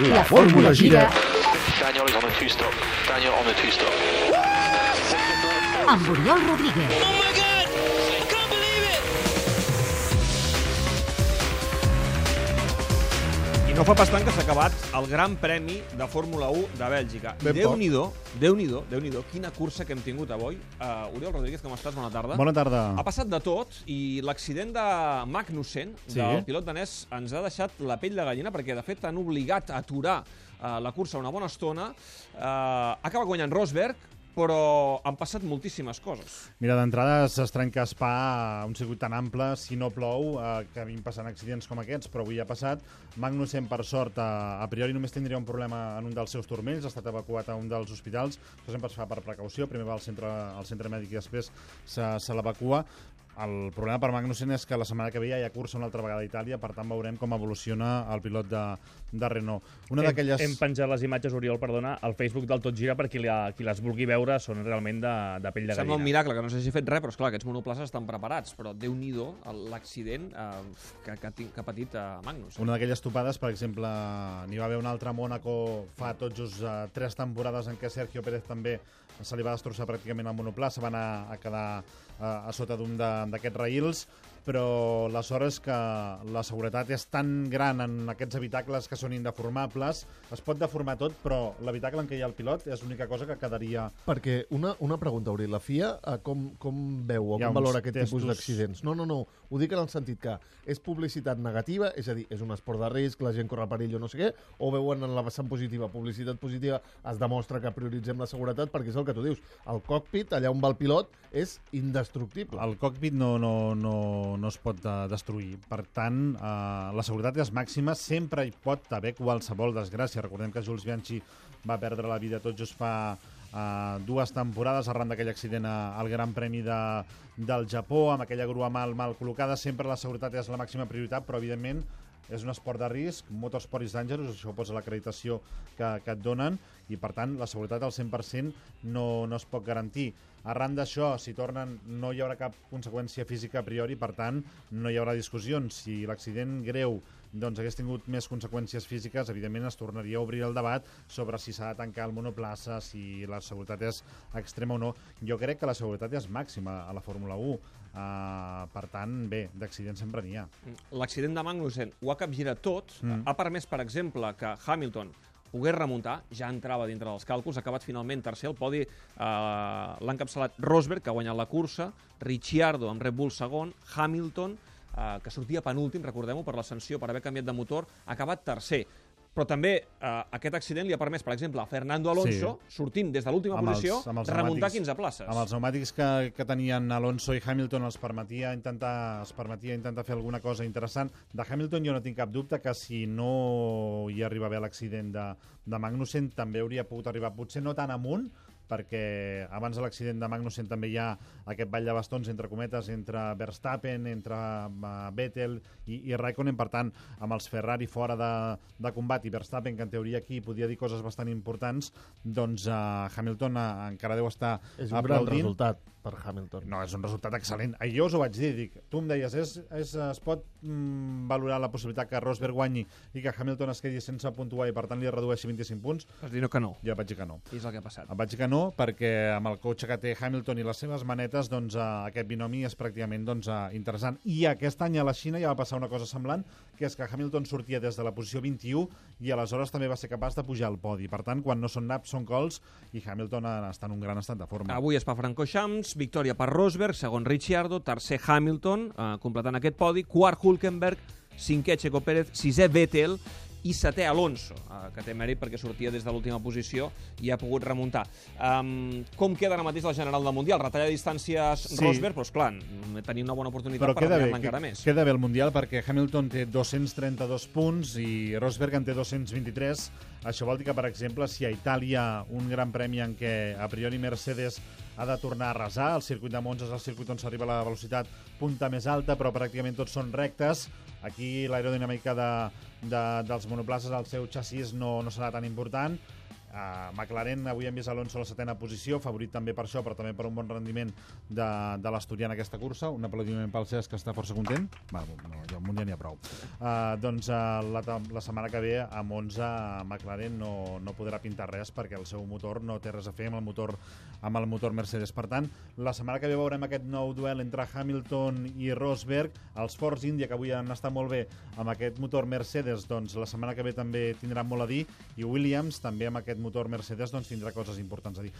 La fórmula gira Daniel is on a two-stop. Daniel on a two-stop. amb Oriol Rodríguez. Oh no fa pas tant que s'ha acabat el Gran Premi de Fórmula 1 de Bèlgica. Déu-n'hi-do, déu nhi déu quina cursa que hem tingut avui. Uh, Oriol Rodríguez, com estàs? Bona tarda. Bona tarda. Ha passat de tot i l'accident de Magnussen, Sí. del pilot danès, ens ha deixat la pell de gallina perquè, de fet, han obligat a aturar uh, la cursa una bona estona. Uh, acaba guanyant Rosberg, però han passat moltíssimes coses. Mira, d'entrada es trenca Spa, un circuit tan ample, si no plou, eh, que em passen accidents com aquests, però avui ha passat. Magnussen, per sort, a, a priori només tindria un problema en un dels seus turmells, ha estat evacuat a un dels hospitals, això sempre es fa per precaució, primer va al centre, al centre mèdic i després se, se l'evacua. El problema per Magnussen és que la setmana que ve ja hi ha cursa una altra vegada a Itàlia, per tant veurem com evoluciona el pilot de, de Renault. Una Hem, d'aquelles... hem penjat les imatges, Oriol, perdona, al Facebook del Tot Gira per qui, la, qui les vulgui veure, són realment de, de pell de Sembla un gallina. miracle que no s'hagi fet res, però esclar, aquests monoplaces estan preparats. Però Déu-n'hi-do l'accident eh, que, que, que ha patit eh, Magnus. Una d'aquelles topades, per exemple, n'hi va haver una altra a Mònaco fa tot just uh, tres temporades en què Sergio Pérez també se li va destrossar pràcticament el monoplà, se va anar a quedar uh, a sota d'un de- d'aquests raïls, però la sort és que la seguretat és tan gran en aquests habitacles que són indeformables, es pot deformar tot, però l'habitacle en què hi ha el pilot és l'única cosa que quedaria... Perquè una, una pregunta, Aureli, la FIA eh, com, com veu o com valora aquest tipus testos. d'accidents? No, no, no, ho dic en el sentit que és publicitat negativa, és a dir, és un esport de risc, la gent corre perill o no sé què, o veuen en la vessant positiva, publicitat positiva, es demostra que prioritzem la seguretat, perquè és el que tu dius, el cockpit, allà on va el pilot, és indestructible. El cockpit no, no, no, no es pot eh, destruir. Per tant, eh, la seguretat és màxima. Sempre hi pot haver qualsevol desgràcia. Recordem que Jules Bianchi va perdre la vida tot just fa eh, dues temporades arran d'aquell accident al Gran Premi de, del Japó, amb aquella grua mal, mal col·locada. Sempre la seguretat és la màxima prioritat, però evidentment és un esport de risc, Motorsport is dangerous, això posa l'acreditació que, que et donen, i per tant la seguretat al 100% no, no es pot garantir. Arran d'això, si tornen, no hi haurà cap conseqüència física a priori, per tant, no hi haurà discussions. Si l'accident greu doncs, hagués tingut més conseqüències físiques, evidentment es tornaria a obrir el debat sobre si s'ha de tancar el monoplaça, si la seguretat és extrema o no. Jo crec que la seguretat és màxima a la Fórmula 1. Uh, per tant, bé, d'accidents sempre n'hi ha. L'accident de Magnussen ho ha capgirat tot, mm. ha permès, per exemple, que Hamilton pogués remuntar, ja entrava dintre dels càlculs, ha acabat finalment tercer al podi, eh, l'ha encapçalat Rosberg, que ha guanyat la cursa, Ricciardo amb Red Bull segon, Hamilton, eh, que sortia penúltim, recordem-ho, per la sanció per haver canviat de motor, ha acabat tercer. Però també eh, aquest accident li ha permès, per exemple, a Fernando Alonso, sí. sortint des de l'última els- posició, amb els remuntar pneumàtics- 15 places. Amb els pneumàtics que, que tenien Alonso i Hamilton els permetia intentar, es permetia intentar fer alguna cosa interessant. De Hamilton jo no tinc cap dubte que si no hi arriba haver l'accident de, de Magnussen també hauria pogut arribar, potser no tan amunt, perquè abans de l'accident de Magnussen també hi ha aquest ball de bastons, entre cometes, entre Verstappen, entre uh, Vettel i, i Raikkonen, per tant, amb els Ferrari fora de, de combat i Verstappen, que en teoria aquí podia dir coses bastant importants, doncs uh, Hamilton uh, encara deu estar és un gran aplaudint. resultat per Hamilton. No, és un resultat excel·lent. Jo us ho vaig dir, dic, tu em deies, és, és, es pot mm, valorar la possibilitat que Rosberg guanyi i que Hamilton es quedi sense puntuar i per tant li redueixi 25 punts? Vas dir no que no. Jo vaig dir que no. I és el que ha passat. Em vaig dir que no, perquè amb el cotxe que té Hamilton i les seves manetes, doncs eh, aquest binomi és pràcticament doncs, eh, interessant. I aquest any a la Xina ja va passar una cosa semblant, que és que Hamilton sortia des de la posició 21 i aleshores també va ser capaç de pujar al podi. Per tant, quan no són naps, són cols, i Hamilton està en un gran estat de forma. Avui es fa Francorchamps, victòria per Rosberg, segon Ricciardo, tercer Hamilton, eh, completant aquest podi, quart Hulkenberg, cinquè Checo Pérez, sisè Vettel i setè Alonso, eh, que té mèrit perquè sortia des de l'última posició i ha pogut remuntar. Um, com queda ara mateix la general del Mundial? Retalla distàncies Sí. Rosberg, però esclar, mm, tenim una bona oportunitat Però per retallar encara més. queda bé el Mundial perquè Hamilton té 232 punts i Rosberg en té 223. Això vol dir que, per exemple, si a Itàlia un gran premi en què a priori Mercedes ha de tornar a arrasar, el circuit de Monza és el circuit on s'arriba la velocitat punta més alta, però pràcticament tots són rectes. Aquí l'aerodinàmica de, de, dels monoplaces, el seu xassís no, no serà tan important Uh, McLaren avui hem vist Alonso a la setena posició, favorit també per això, però també per un bon rendiment de, de l'Asturià en aquesta cursa. Un aplaudiment pel Cesc, que està força content. Va, no, jo amb un ja n'hi ha prou. Uh, doncs uh, la, la setmana que ve a Monza McLaren no, no podrà pintar res perquè el seu motor no té res a fer amb el motor, amb el motor Mercedes. Per tant, la setmana que ve veurem aquest nou duel entre Hamilton i Rosberg. Els Force India, que avui han estat molt bé amb aquest motor Mercedes, doncs la setmana que ve també tindran molt a dir, i Williams també amb aquest motor Mercedes doncs, tindrà coses importants a dir.